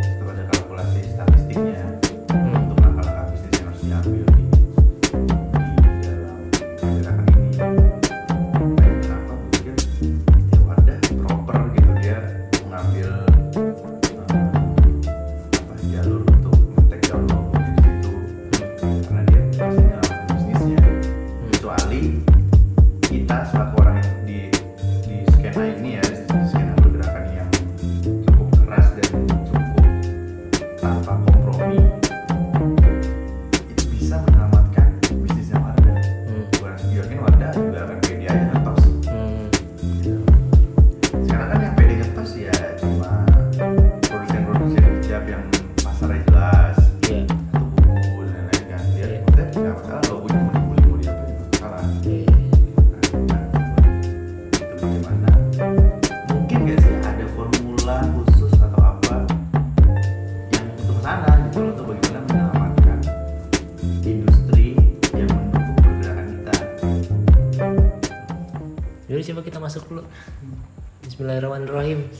itu ada kalkulasi statistiknya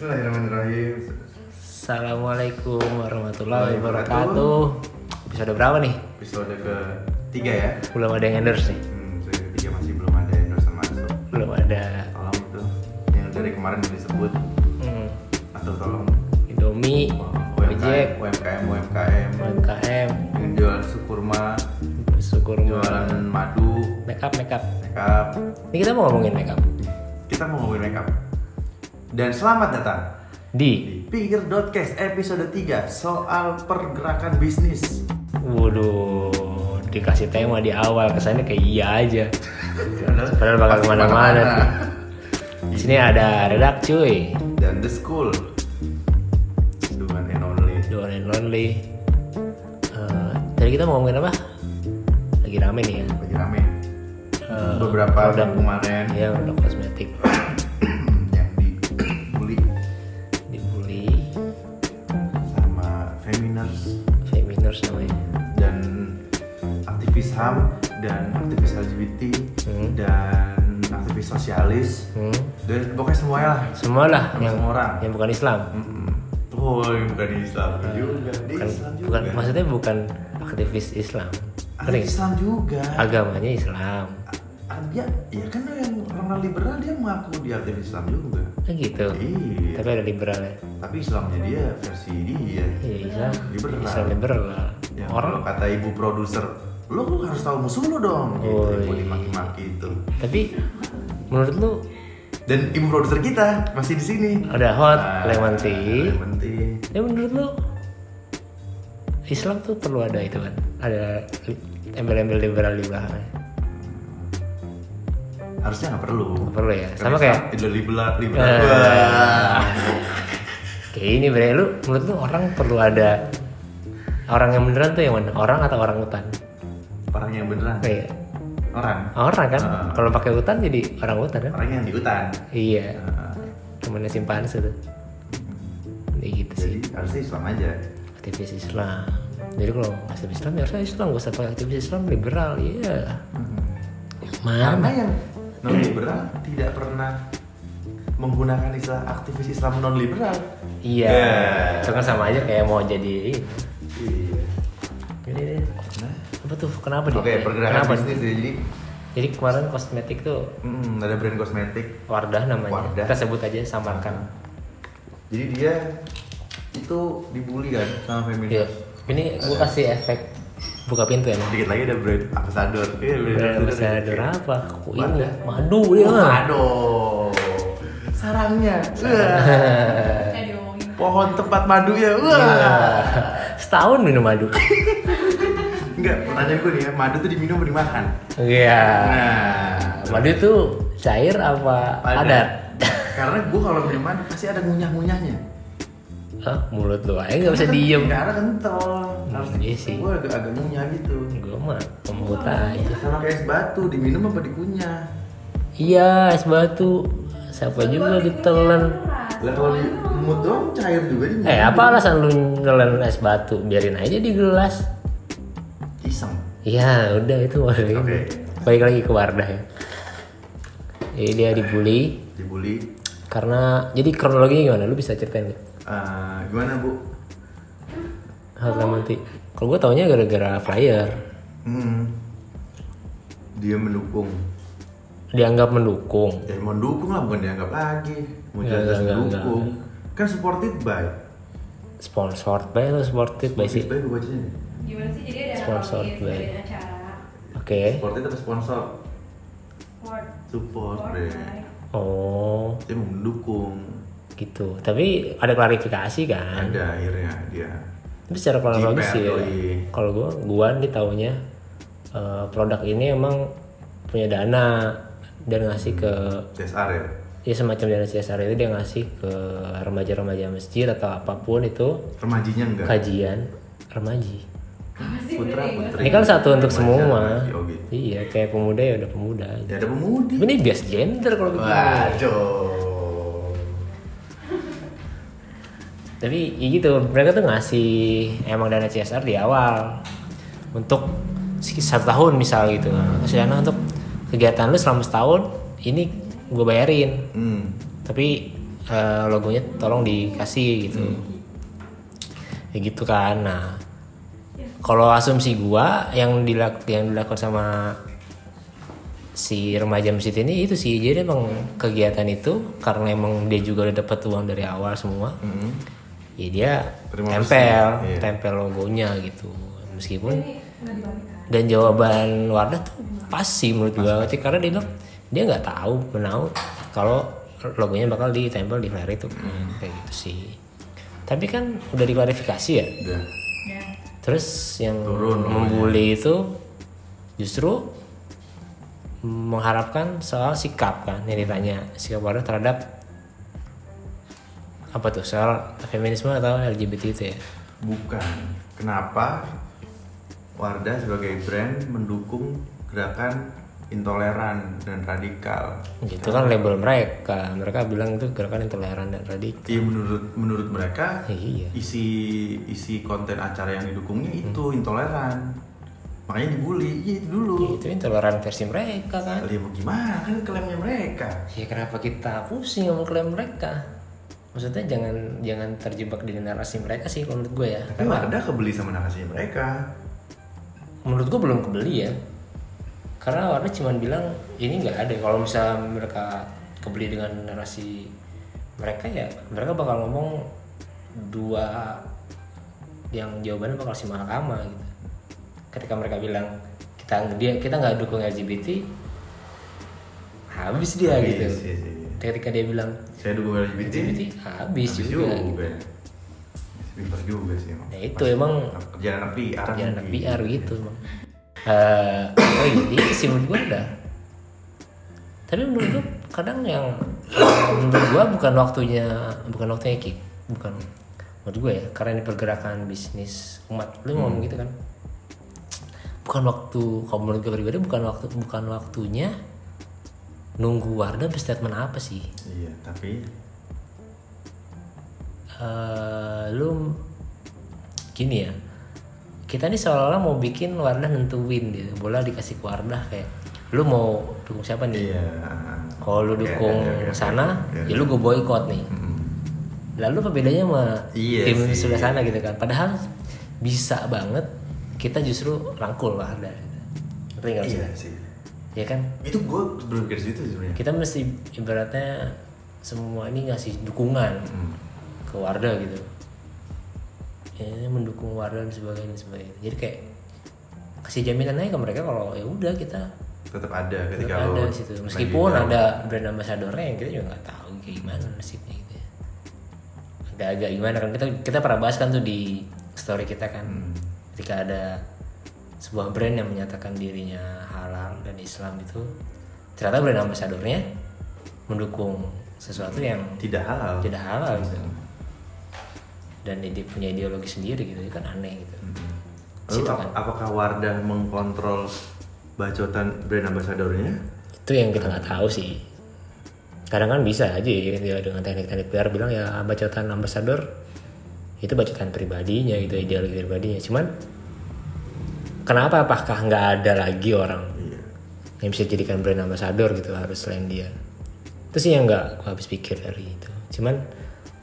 Bismillahirrahmanirrahim. Assalamualaikum warahmatullahi Wabarakatuh. Episode berapa nih? episode ke tiga ya Belum ada yang endorse nih. hmm, episode ketiga masih belum ada endorsement masuk Belum ada. tolong itu yang dari kemarin udah disebut Hmm. atau tolong Indomie, Gojek, UMKM UMKM UMKM, yang jual sukurma syukur jualan madu makeup makeup. makeup Ini kita mau ngomongin makeup kita mau ngomongin makeup dan selamat datang di di Pikir.cast episode 3 soal pergerakan bisnis Waduh, dikasih tema di awal kesannya kayak iya aja. Padahal bakal ke mana-mana. Di sini ada redak cuy, dan the school the one and only the one and only. Eh, tadi kita mau ngomongin apa? Lagi rame nih ya. lagi rame Eh, beberapa produk kemarin ya produk kosmetik namanya. dan aktivis HAM dan aktivis LGBT Hmm. dan aktivis sosialis Hmm. dan pokoknya semuanya lah Semua lah yang semua orang. yang bukan Islam. Mm-mm. Oh, yang bukan Islam juga. Dia Bukan, Islam juga. bukan maksudnya bukan aktivis Islam. Ada Ngerti? Islam juga. Agamanya Islam. Ah, Dia, ya kan yang orang liberal dia mengaku dia aktivis Islam juga. Kan gitu. Iya. Tapi ada liberal ya. Tapi Islamnya dia versi dia. Iya Islam. Liberal. Islam liberal. Ya, Orang kalau kata ibu produser, lo harus tahu musuh lo dong. Gitu, Oh, ibu iya. dimaki-maki itu. tapi menurut lu Dan ibu produser kita masih di sini. ada hot Ah, lemon tea. Lemon tea. Ya menurut lu Islam tuh perlu ada itu kan? Ada embel-embel liberal di belakangnya. Harusnya nggak perlu. Nggak perlu ya. Karena Sama kayak liberal, liberal. Eh. Kayak ini bre lu menurut lu orang perlu ada orang yang beneran tuh yang mana? Orang atau orang hutan? Orang yang beneran. Kayak Orang. orang kan? Ah. Kalau pakai hutan jadi orang hutan kan? Orang yang di hutan. Iya. Ah, Temennya simpanse tuh. Ya gitu sih. jadi harusnya Islam aja. aktivis Islam jadi kalau aktivis Islam ya harusnya Islam gak usah pakai aktivis Islam liberal iya Karena mana yang non liberal tidak pernah menggunakan istilah aktivis Islam non liberal. Iya Ya. itu kan sama aja kayak mau jadi. Iya. Deh. Nah, apa tuh kenapa dia Oke, pergerakan kenapa bisnis ya. Jadi jadi kemarin kosmetik tuh mm, ada brand kosmetik. Wardah namanya Wardah. kita sebut aja samarkan Jadi dia itu dibully kan sama feminis. iya ini gue kasih efek buka pintu ya Dikit lagi ada brand ambassador. Iya, Brand ambassador apa? Kok ini madu dia Oh, mah. aduh. Sarangnya. Pohon tempat madu ya. Wah. Iya. Setahun minum madu. Enggak, pertanyaan gue nih ya, madu tuh diminum atau dimakan? Iya. Nah, Madu tuh cair apa padat? Karena gue kalau minum madu pasti ada ngunyah-ngunyahnya. Hah, mulut lu aja nggak bisa diem. Karena kental. Harus Hmm, iya sih. Gue agak agak ngunyah gitu. Gue mah pemut aja. Sama kayak es batu, diminum apa dikunyah? Iya, es batu. Siapa juga ditelan. Lah kalau di mulut doang cair juga di Eh, apa alasan lu nelen es batu? Biarin aja di gelas. Iseng. Iya, udah itu ini. Oke. Balik lagi ke Wardah ya. Jadi dia dibully Dibully. karena jadi kronologinya gimana? Lu bisa ceritain nggak? Eh, gimana bu? lemon tea kalau gue taunya gara-gara flyer Hmm. Dia mendukung. dianggap mendukung Ya mau dukung lah bukan dianggap lagi. Mau Enggak, jelas enggak, mendukung. Kan supported by. sponsored by atau supported by sih Supported by gue bacanya nih. Gimana sih jadi ada Sponsor, lobbyist baik. dari acara oke Supported apa sponsor? Support baik. oh Dia mau mendukung. gitu tapi ada klarifikasi kan Ada akhirnya dia. tapi secara kronologis sih ya, kalau gue gua nih taunya eh, produk ini emang punya dana dan ngasih ke CSR ya. Ya semacam dana CSR itu dia ngasih ke remaja-remaja masjid atau apa pun itu Remajinya enggak. kajian remaji Putra Budi? putri. ini kan satu untuk Remaja, semua remaji, oh gitu. iya kayak pemuda ya udah pemuda Ya ada pemudi. ini bias gender kalau begini Waduh. tapi ya gitu mereka tuh ngasih emang dana CSR di awal untuk sekitar satu tahun misal gitu ngasih dana untuk kegiatan lu selama setahun ini gue bayarin. Hmm. tapi eh, logonya tolong dikasih gitu. Ya gitu kan. Nah kalau asumsi gua yang dilak yang dilakukan sama si remaja masjid ini itu sih. Jadi emang kegiatan itu karena emang dia juga udah dapat uang dari awal semua Hmm. ya dia Terima tempel iya. tempel logonya gitu. Meskipun dan jawaban Wardah tuh pas sih menurut gua. Karena dia bilang dia nggak tahu menau kalau logonya bakal ditempel di flyer itu. Hmm. kayak gitu sih. Tapi kan udah diklarifikasi ya? Udah. ya. Terus yang Turun membuli itu justru mengharapkan soal sikap kan yang ditanya. Sikap Wardah terhadap apa tuh? Soal feminisme atau LGBT itu ya? Bukan. Kenapa Wardah sebagai brand mendukung gerakan intoleran dan radikal? itu kan label mereka mereka bilang itu gerakan intoleran dan radikal Iya menurut menurut mereka iya isi isi konten acara yang didukungnya itu intoleran. Makanya dibully. Iya itu dulu. itu intoleran versi mereka kan Ya gimana kan klaimnya mereka. ya kenapa kita pusing ngomong klaim mereka maksudnya jangan jangan terjebak di narasi mereka sih kalau menurut gue ya Tapi Wardah kebeli sama narasinya mereka. menurut gue belum kebeli ya karena Warna cuma bilang ini nggak ada kalau misalnya mereka kebeli dengan narasi mereka ya mereka bakal ngomong dua yang jawabannya bakal si mahakama gitu ketika mereka bilang kita dia kita nggak dukung LGBT habis dia Habis, gitu iya sih. ketika dia bilang Saya dukung LGBT. LGBT habis, Habis juga, gitu. juga. Pintar juga sih emang. Ya itu emang kerjaan anak PR. kerjaan anak PR gitu emang Eh, oh iya sih menurut gue ada tapi menurut gue kadang yang menurut gue bukan waktunya bukan waktunya kick bukan menurut gue ya karena ini pergerakan bisnis umat. Lu ngomong gitu kan? Bukan waktu kalau menurut gue pribadi bukan waktu bukan waktunya nunggu Wardah berstatement apa sih? Iya, tapi eh lu gini ya kita nih seolah-olah mau bikin Wardah nentuin gitu bola dikasih ke Wardah kayak lu mau dukung siapa nih iya. kalau lu dukung oke, oke, sana oke. ya lu gue boykot nih Mm-mm. lalu apa bedanya sama Iya tim sih. sebelah sana gitu kan padahal bisa banget kita justru rangkul Wardah gitu. ngerti nggak Iya maksudnya? sih. ya kan Itu gue belum ke situ sebenarnya. kita mesti ibaratnya semua ini ngasih dukungan Hmm. ke Wardah gitu ya mendukung Wardah dan sebagainya dan sebagainya. Jadi kayak kasih jaminan aja ke mereka kalau ya udah kita Tetap ada tetap ketika ada lo di situ. meskipun ada brand ambassadornya yang kita juga nggak tahu kayak gimana nasibnya gitu ya. Agak-agak gimana kan kita kita pernah bahas kan tuh di story kita kan. Hmm. ketika ada sebuah brand yang menyatakan dirinya halal dan Islam itu ternyata brand ambassadornya mendukung sesuatu yang tidak halal. tidak halal gitu dan dia punya ideologi sendiri gitu kan aneh gitu Hmm. Lalu kan. apakah Wardah mengkontrol bacotan brand ambassadornya? itu yang kita nggak tahu sih kadang kan bisa aja ya dengan teknik-teknik PR bilang ya bacotan ambasador itu bacotan pribadinya gitu ideologi pribadinya cuman kenapa apakah nggak ada lagi orang Iya. yang bisa jadikan brand ambassador gitu harus selain dia itu sih yang nggak gue habis pikir dari itu cuman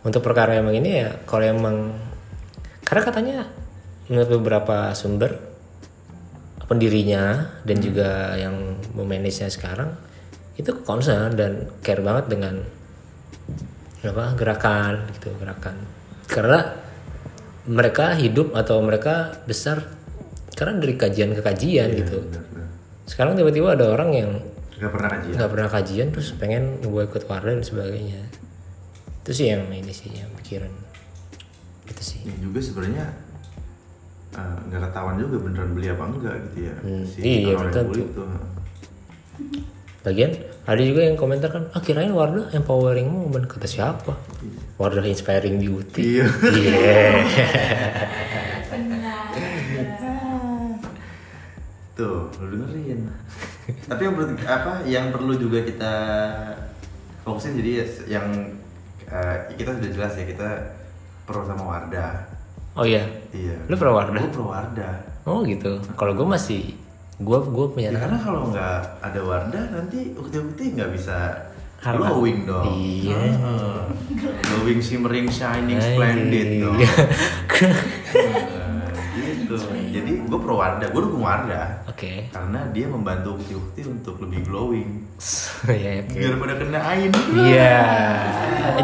untuk perkara emang ini ya kalau emang karena katanya menurut beberapa sumber pendirinya dan juga yang memanage sekarang itu concern dan care banget dengan apa gerakan gitu gerakan karena mereka hidup atau mereka besar karena dari kajian ke kajian gitu Bener, bener. sekarang tiba-tiba ada orang yang Gak pernah kajian. nggak pernah kajian terus pengen gue ikut Wardah dan sebagainya itu sih yang ini sih yang pikiran itu sih Yang juga sebenarnya eh, nggak ketahuan juga beneran beli apa enggak gitu ya. Hmm, Si iya, orang yang betul beli tuh. tuh. Bagian ada juga yang komentar kan, ah kirain Wardah empowering movement kata siapa? Wardah inspiring beauty. Iya. Benar. Tuh, lu dengerin. Tapi yang perlu apa yang perlu juga kita fokusin jadi ya, yang eh, kita sudah jelas ya kita pro sama Wardah. oh iya. Iya. Lu pro Wardah? Gue pro Wardah. Oh gitu. Kalau gue masih gue gue punya Ya, karena kalau nggak ada Wardah nanti ukti-ukti nggak bisa Apa? glowing dong. Iya. Heeh. glowing, shimmering, shining, splendid dong. Gitu. Jadi gue pro Wardah, gue dukung Wardah Oke. karena dia membantu ukti-ukti untuk lebih glowing Iya oke. biar pada kena ain. Iya.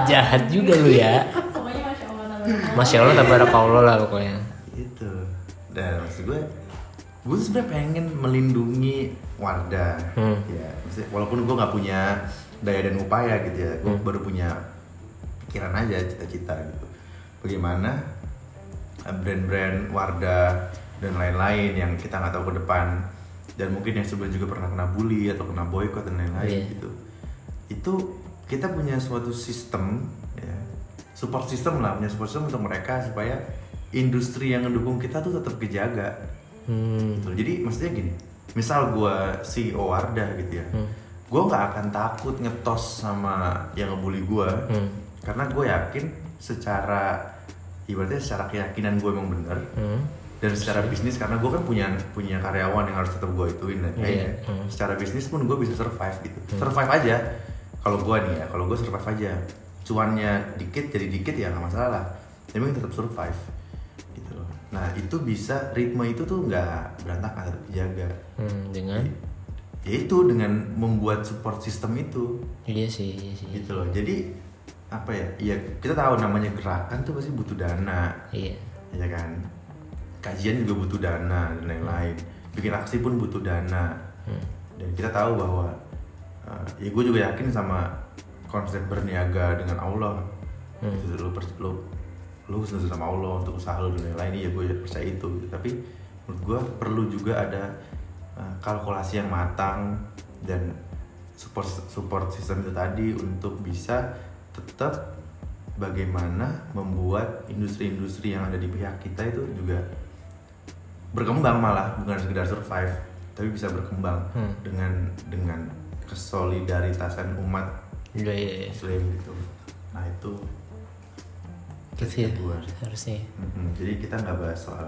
Jahat juga lu ya. Masya Allah tabarakallah. Masya Allah tabarakallah lah pokoknya. Gitu. Dan maksud gue, gue tuh sebenarnya pengen melindungi Wardah. Hmm. Ya, walaupun gue nggak punya daya dan upaya gitu ya, gue Hmm. baru punya pikiran aja cita-cita gitu. Bagaimana brand-brand Wardah dan lain-lain yang kita nggak tahu ke depan dan mungkin yang sebelumnya juga pernah kena bully atau kena boykot dan lain-lain Iya. gitu. Itu kita punya suatu sistem ya, support system lah, punya support system untuk mereka supaya industri yang mendukung kita tuh tetap kejaga Hmm. gitu. Jadi maksudnya gini, misal gua CEO Wardah gitu ya, Hmm. gue nggak akan takut ngetos sama yang ngebully gue, Hmm. karena gue yakin secara ibaratnya secara keyakinan gue emang bener. Hmm. dan secara bisnis karena gue kan punya punya karyawan yang harus tetap gue ituin dan Iya, kayaknya hmm. secara bisnis pun gue bisa survive gitu. Survive aja. Kalau gue nih ya kalau gue survive aja. Cuannya dikit jadi dikit ya nggak masalah tapi tetap survive gitu loh. Nah itu bisa ritme itu tuh nggak berantakan tetap dijaga. Hmm. Dengan? Yaitu dengan membuat support system itu. Iya sih, iya sih. gitu loh. Jadi apa ya ya kita tahu namanya gerakan tuh pasti butuh dana Iya. ya kan kajian juga butuh dana dan lain-lain bikin aksi pun butuh dana Hmm. dan kita tahu bahwa uh, ya gue juga yakin sama konsep berniaga dengan Allah Hmm. itu lu lu lu sama Allah untuk usaha lu dan lain-lain ya gue percaya itu gitu. tapi menurut gue perlu juga ada uh, kalkulasi yang matang dan support support sistem itu tadi untuk bisa tetap bagaimana membuat industri-industri yang ada di pihak kita itu juga berkembang malah bukan sekedar survive tapi bisa berkembang Hmm. dengan dengan kesolidaritasan umat Iya, iya, iya. Muslim gitu nah itu Gitu ya. Gua. Harusnya. Mm-mm. jadi kita nggak bahas soal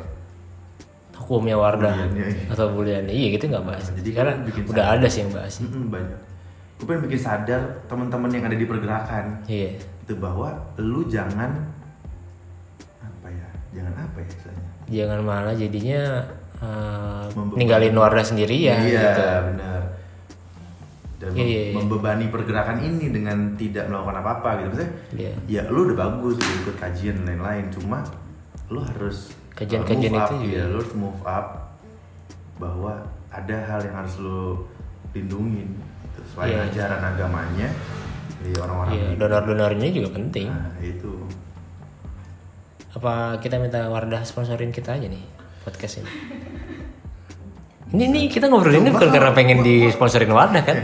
Hukumnya Wardah Buliannya. atau bulian. Iya gitu nggak bahas. Jadi Karena bikin udah ada sih yang bahas. Mm-mm, banyak gue pengen bikin sadar teman-teman yang ada di pergerakan Iya. itu bahwa lu jangan apa ya jangan apa ya istilahnya Jangan malah jadinya eh, Membebani. ninggalin Wardah sendirian iya gitu. benar dan Iya, mem- iya, membebani pergerakan ini dengan tidak melakukan apa-apa gitu maksudnya Iya. ya lu udah bagus lu ikut kajian dan lain-lain cuma lu harus Kajian-kajian uh, itu up, juga. ya, lu harus move up bahwa ada hal yang harus lu lindungin gitu. selain Iya. ajaran agamanya di orang-orang di- donor-donornya juga penting. nah itu Apa kita minta Wardah sponsorin kita aja nih podcast ini? Ini nih kita ngobrol ini bukan karena pengen disponsorin Wardah kan?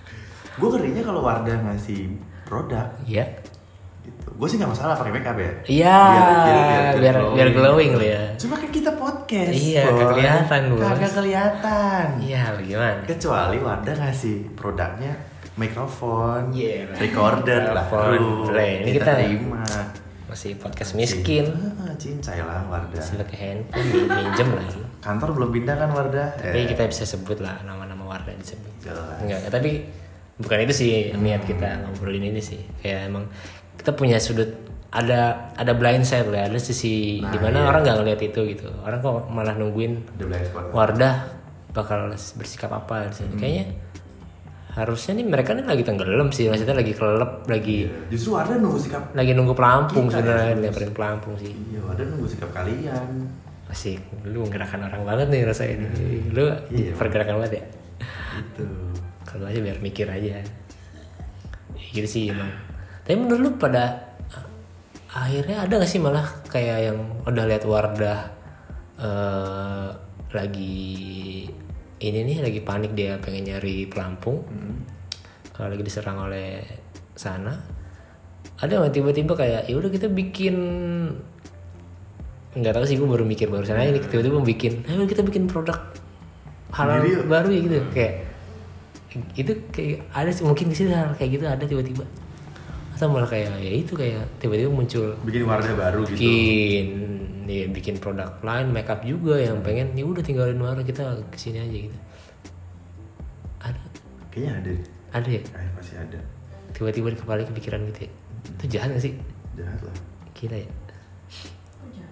gue ngerinya kalau Wardah ngasih produk Iya. Gue sih nggak masalah pakai makeup ya Iya, biar biar glowing lo ya. cuma kan kita podcast Iya, Boy. kelihatan, Bos. kagak kelihatan Iya, bagaimana? kecuali Wardah ngasih produknya mikrofon, lah. recorder lah, Lah, ini kita- terima. Masih podcast miskin. Ah, cincai lah Wardah. Masih pakai handphone, min- minjem lagi. Kantor belum pindah kan Wardah? Tapi Eh, kita bisa sebut lah nama-nama Wardah disebut. Jelas. Enggak, tapi bukan itu sih niat kita ngobrolin ini sih. Kayak emang kita punya sudut ada ada blind side lah ada sisi Nah, di mana iya. orang nggak ngeliat itu gitu orang kok malah nungguin Ada blind spot. Wardah bakal bersikap apa di sini kayaknya harusnya nih mereka nih lagi tenggelam sih maksudnya lagi kelelep lagi Iya. Justru ada nunggu sikap. lagi nunggu pelampung Kita sebenarnya ya, lemparin pelampung sih Iya, ada nunggu sikap kalian. asik lu gerakan orang banget nih rasanya ini lu Iya. pergerakan banget ya Itu. kalau aja biar mikir aja ya, gitu sih emang tapi menurut lu pada akhirnya ada gak sih malah kayak yang udah lihat Wardah eh, lagi ini nih lagi panik dia pengen nyari pelampung. Kalau lagi diserang oleh sana. Ada nggak tiba-tiba kayak ya udah kita bikin nggak tahu sih gue baru mikir barusan aja nih tiba-tiba bikin ayo kita bikin produk halal baru ya gitu. Kayak itu kayak ada sih mungkin di sini hal kayak gitu ada tiba-tiba atau malah kayak ya itu kayak tiba-tiba muncul Bikin wadah baru gitu. bikin ya bikin produk lain makeup juga yang pengen ya udah tinggalin warna kita ke sini aja gitu ada Kayaknya ada. deh. ada ya Eh, pasti ada. tiba-tiba di kepala kepikiran gitu ya itu jahat gak sih Jahat lah. gila ya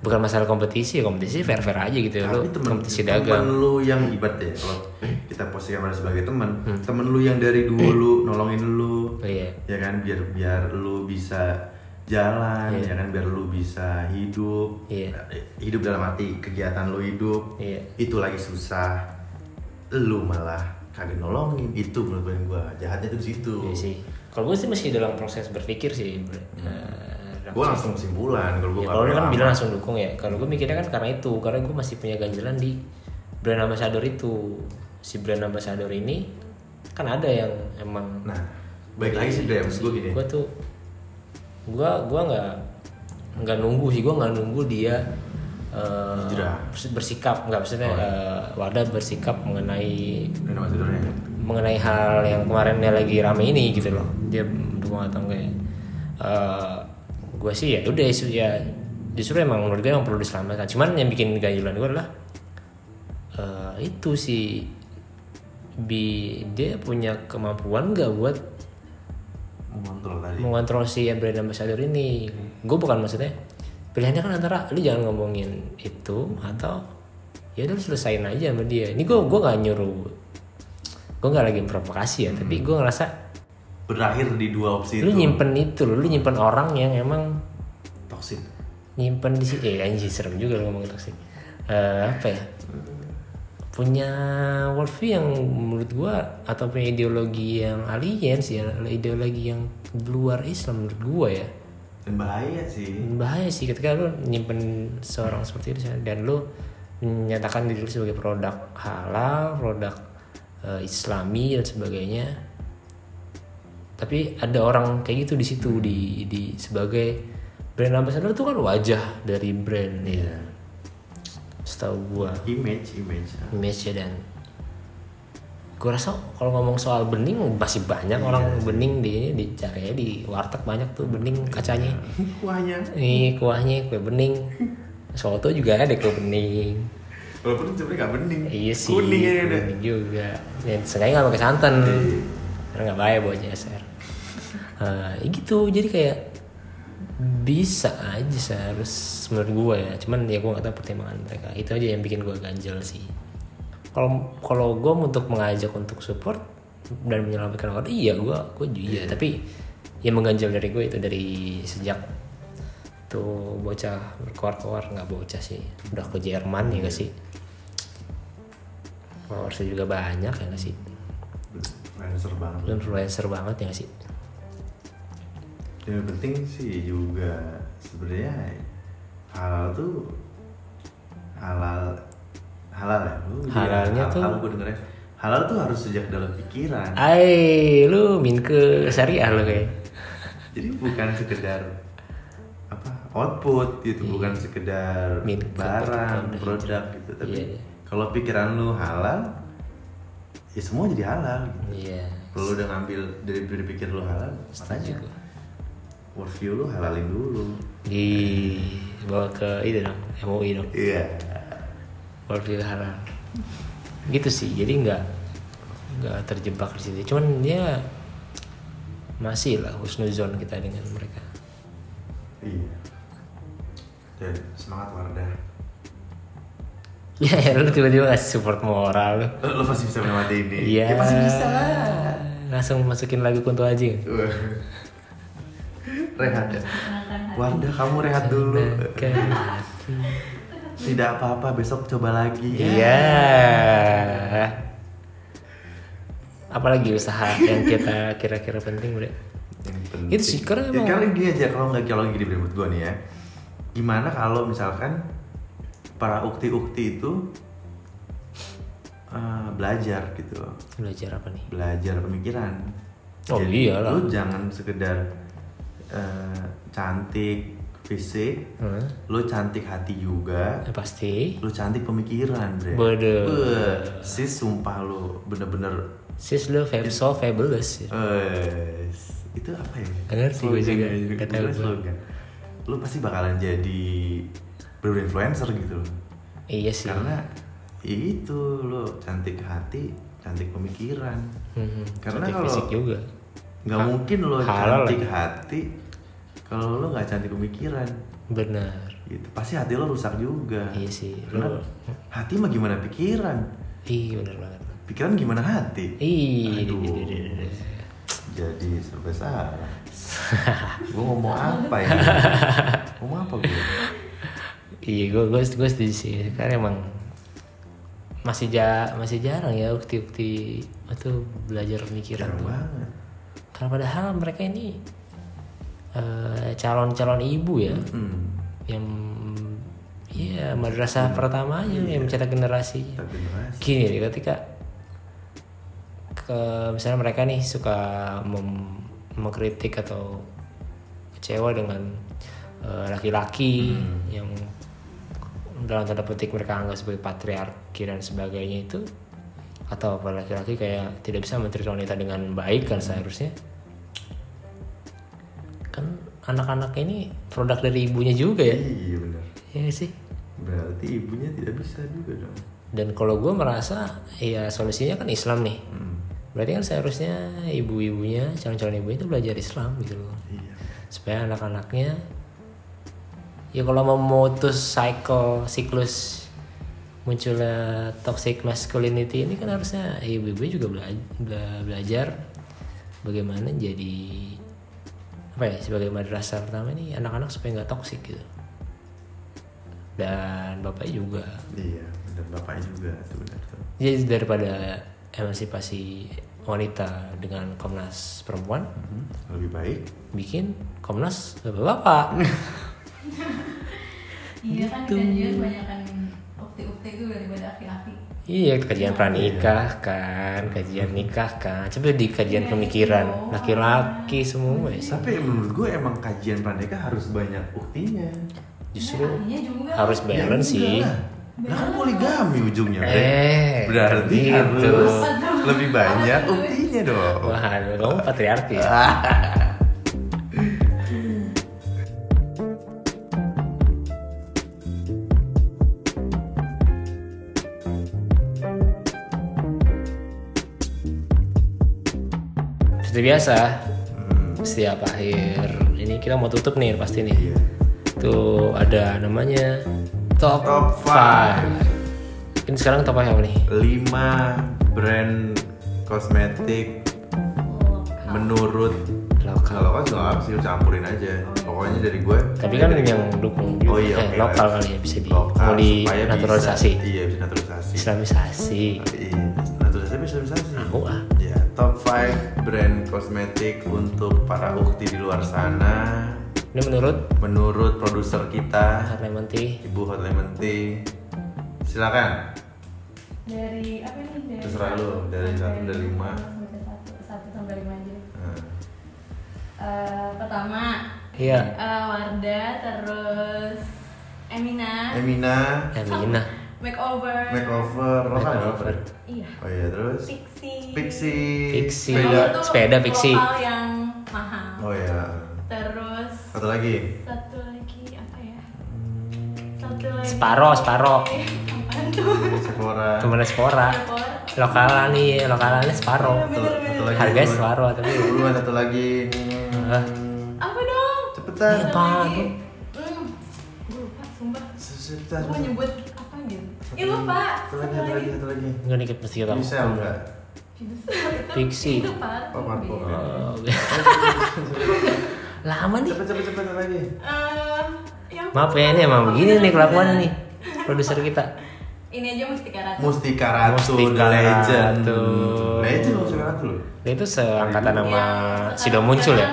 bukan masalah kompetisi ya kompetisi fair fair aja gitu ya lu Tapi temen, kompetisi temen dagang lu yang ibarat ya kalau kita posisikan sebagai teman, temen lu yang dari dulu nolongin lu, Oh, iya ya kan biar biar lu bisa jalan, ya kan biar lu bisa hidup, Iya. Eh, hidup dalam arti kegiatan lu hidup, Iya. itu lagi susah, lu malah kagak nolongin, itu menurut gue jahatnya tuh di situ. Iya sih kalau gue sih masih dalam proses berpikir sih. Eh, dalam Gue langsung kesimpulan kalau gue Ya, kalau lu kan bilang langsung dukung ya. Kalau gue mikirnya kan karena itu, karena gue masih punya ganjalan di brand ambassador itu. Si brand ambassador ini kan ada yang emang Nah, baik lagi sih Dre, maksud gue gini. Gue tuh gue gua nggak nggak nunggu sih, gue nggak nunggu dia eh, bers- bersikap. Nggak maksudnya eh, Wadah bersikap mengenai ambassador-nya. mengenai hal yang kemarin dia lagi rame ini gitu loh. Dia mendukung atau enggak ya. Gue sih ya udah isu ya justru emang menurut gue yang perlu diselamatkan. Cuman yang bikin ganjilan gue adalah eh, itu sih bi dia punya kemampuan nggak buat Mengontrol tadi. mengontrol si brand ambassador ini gue bukan maksudnya pilihannya kan antara lu jangan ngomongin itu atau ya udah lu selesain aja sama dia ini gue gue nggak nyuruh gue nggak lagi provokasi ya tapi gue ngerasa Berakhir di dua opsi lu itu. nyimpen itu lu nyimpen orang yang emang Toxic. nyimpen di sini eh anjir serem juga lu ngomong toxic Eh, apa ya punya worldview yang menurut gua atau punya ideologi yang aliens ya ideologi yang luar Islam menurut gua ya. Dan bahaya sih. bahaya sih ketika lu nyimpen seorang seperti itu dan lu menyatakan diri lu sebagai produk halal produk eh, islami dan sebagainya. Tapi ada orang kayak gitu di situ di di sebagai brand ambassador itu kan wajah dari brand ya setahu gua. Image, image. image dan. Gue rasa kalau ngomong soal bening masih banyak orang bening di dicari aja di warteg banyak tuh bening kacanya. Kuahnya. ini kuahnya kue bening. Soto juga ada kue bening. Walaupun sebenarnya gak bening. iya sih Kuning bening juga. Ya sengaja nggak pakai santan. Karena nggak bahaya buat CSR Eh, ya gitu. Jadi kayak bisa aja seharus menurut gue ya. Cuman ya gue nggak tahu pertimbangan mereka. Itu aja yang bikin gue ganjel sih. Kalau kalau gue untuk mengajak untuk support dan menyelamatkan orang iya gue gue juga iya. Tapi yang mengganjal dari gue itu dari sejak tuh bocah berkoar-koar nggak bocah sih. Udah ke Jerman ya gak sih? Followersnya juga banyak ya gak sih? Influencer banget. lu influencer banget ya gak sih Yang penting sih juga sebenarnya halal tuh halal halal ya. Lu Halalnya halal, tuh- halal gue dengernya. Halal tuh harus sejak dalam pikiran. Ay, lu min ke syariah lu kayak Jadi bukan sekedar apa output gitu, bukan sekedar Min- barang, produk gitu. Tapi Iya, iya. kalau pikiran lu halal, ya semua jadi halal. Gitu. iya Kalau lu udah ngambil dari dari pikir lu halal, makanya. Worldview lu halalin dulu. di bawa ke itu dong MUI dong Iya. worldview halal gitu sih jadi nggak nggak terjebak di situ cuman ya masih lah husnuzon kita dengan mereka Iya. Dan semangat Wardah. Ya, ya lu tiba-tiba ngasih support moral lu. Lo, lo pasti bisa melewati ini. Iya. Ya, pasti bisa lah. Langsung masukin lagu Kunto aja. Rehat ya. Wardah kamu rehat dulu. Tidak apa-apa besok coba lagi. Iya. Apalagi usaha yang kita kira-kira penting penting. Itu sih, karena Ya, karena gini aja kalau nggak kalau gini menurut gua nih ya. Gimana kalau misalkan para ukti-ukti itu eh, belajar gitu Belajar apa nih? belajar pemikiran. Oh, iyalah. Lu jangan sekedar eh, cantik fisik, Hmm? lu cantik hati juga, Ya, pasti. lu cantik pemikiran, bre. Bener. Beuh, sis sumpah lu bener-bener Sis lu fab so fabulous. eh itu apa ya? Nggak ngerti gue juga, gue. slogan. Lu pasti bakalan jadi bener influencer gitu loh. Iya sih. Karena ya itu lo cantik hati, cantik pemikiran. Hmm, Karena cantik kalau- fisik juga. Nggak mungkin lo halal cantik lagi. hati kalau lo nggak cantik pemikiran. Benar. Gitu. Pasti hati lo rusak juga. Iya sih. Karena Lu hati mah gimana pikiran? Iya benar banget. Pikiran gimana hati? Ih, Aduh. Jadi serba salah. gue ngomong apa ya? ngomong apa gue? Iya, gue gue gue setuju sih. Karena emang masih ja masih jarang ya ukti-ukti itu belajar pemikiran. Jarang tuh. banget. Karena padahal mereka ini eh, calon-calon ibu ya, Hmm. yang ya madrasah pertamanya yang mencetak generasi. Generasi. Gini ketika ke misalnya mereka nih suka mem- mengkritik atau kecewa dengan eh, laki-laki yang dalam tanda petik mereka anggap sebagai patriarki dan sebagainya itu atau apa laki-laki kayak tidak bisa menteri wanita dengan baik kan seharusnya kan anak-anak ini produk dari ibunya juga ya Iya benar. Iya sih Berarti ibunya tidak bisa juga dong. dan kalau gue merasa ya solusinya kan Islam nih Hmm. berarti kan seharusnya ibu-ibunya calon-calon ibu itu belajar Islam gitu loh Iya. supaya anak-anaknya ya kalau mau memutus cycle siklus munculnya toxic masculinity ini kan harusnya ibu-ibu juga bela- bela- belajar bagaimana jadi apa ya sebagai madrasah pertama ini anak-anak supaya nggak toxic gitu dan bapaknya juga Iya, benar bapaknya juga tuh benar tuh. jadi daripada emansipasi wanita dengan Komnas Perempuan Hmm, Lebih baik. bikin Komnas bapak-bapak Iya kan Gitu. kajian banyak kan ukti-ukti itu daripada aki-aki. Iya, kajian pranikah kan, kajian nikah kan. Coba di kajian pemikiran laki-laki semua ya. Tapi menurut gue emang kajian pernikahan harus banyak buktinya. Justru juga harus balance Ya, sih. Lah kan poligami ujungnya. Eh, Berarti gitu. harus lebih banyak buktinya dong. Wah, kamu patriarki Seperti biasa, setiap akhir ini kita mau tutup nih pasti nih. Iya. Tuh ada namanya top, Top 5. Ini sekarang top 5 apa nih? 5 brand kosmetik menurut Lokal. kalau kan nggak apa sih campurin aja. Pokoknya dari gue. Tapi kan yang dukung juga. Oh iya, eh, oke lokal kali ya bisa di Lokal, mau di supaya bisa- naturalisasi. Iya, bisa naturalisasi. Islamisasi. Iya, naturalisasi bisa naturalisasi. Mau ah. Ya, top 5 brand kosmetik untuk para ukti di luar sana. Ini menurut? Menurut produser kita Hot Lemon Tea. Ibu Hot Lemon Tea. Silakan. dari apa nih dari Terserah lu, dari satu, dari lima. sampai satu sampai lima aja. Eh, pertama. Iya. eh, Wardah terus Emina. Emina, Emina. makeover. Makeover, lo kan Makeover. makeover. iya. Oh iya, terus Pixie Pixie, Pixie. sepeda. Itu sepeda Pixie. lokal yang mahal Oh iya. terus Satu lagi. satu lagi apa ya satu lagi Sparo, Sparo. tuh Sephora. Temen Sephora. Lokalan nih, lokalannya Sparo. Satu, satu lagi. Harganya. Sparo tapi Buruan satu lagi. Apa dong Cepet cepetan. Iya, Pak. lagi. Hmm, gue lupa, sumpah. Gue nyebut apa gitu. Ih lupa. Satu lagi, satu lagi, satu lagi. Nggak dikit mesti kita Bisa enggak? Itu, Fiksi. Itu parfum. Oh, parfum. Bi. Oh, Lama nih. Cepet, cepet, cepet lagi. Eh, yang Maaf ya ini emang begini nih kelakuannya nih produser kita. Ini aja Mustika Ratu. Mustika Ratu, Mustika The Legend. Ratu. Legend Mustika Ratu loh. Dia itu seangkatan sama Yang Sido muncul ya.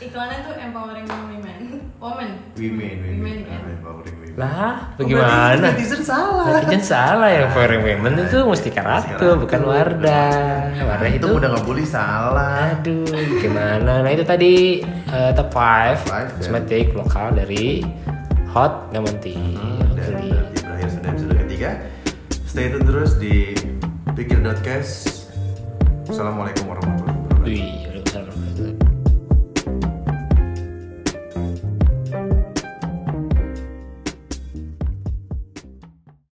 Iklannya tuh empowering women. Woman. Women, women, Women, kan? women, powering women. Lah, Oh, bagaimana? Netizen salah. Netizen salah ya Powering Women itu Mustika Ratu bukan Wardah. Wardah itu itu udah nggak boleh salah. Aduh, gimana? Nah itu tadi eh, top 5 Five, dan- cosmetic lokal dari Hot Lemon Tea. Hmm, dan berakhir sudah episode ketiga. Stay tune terus di pikir.cast. Assalamualaikum warahmatullahi wabarakatuh.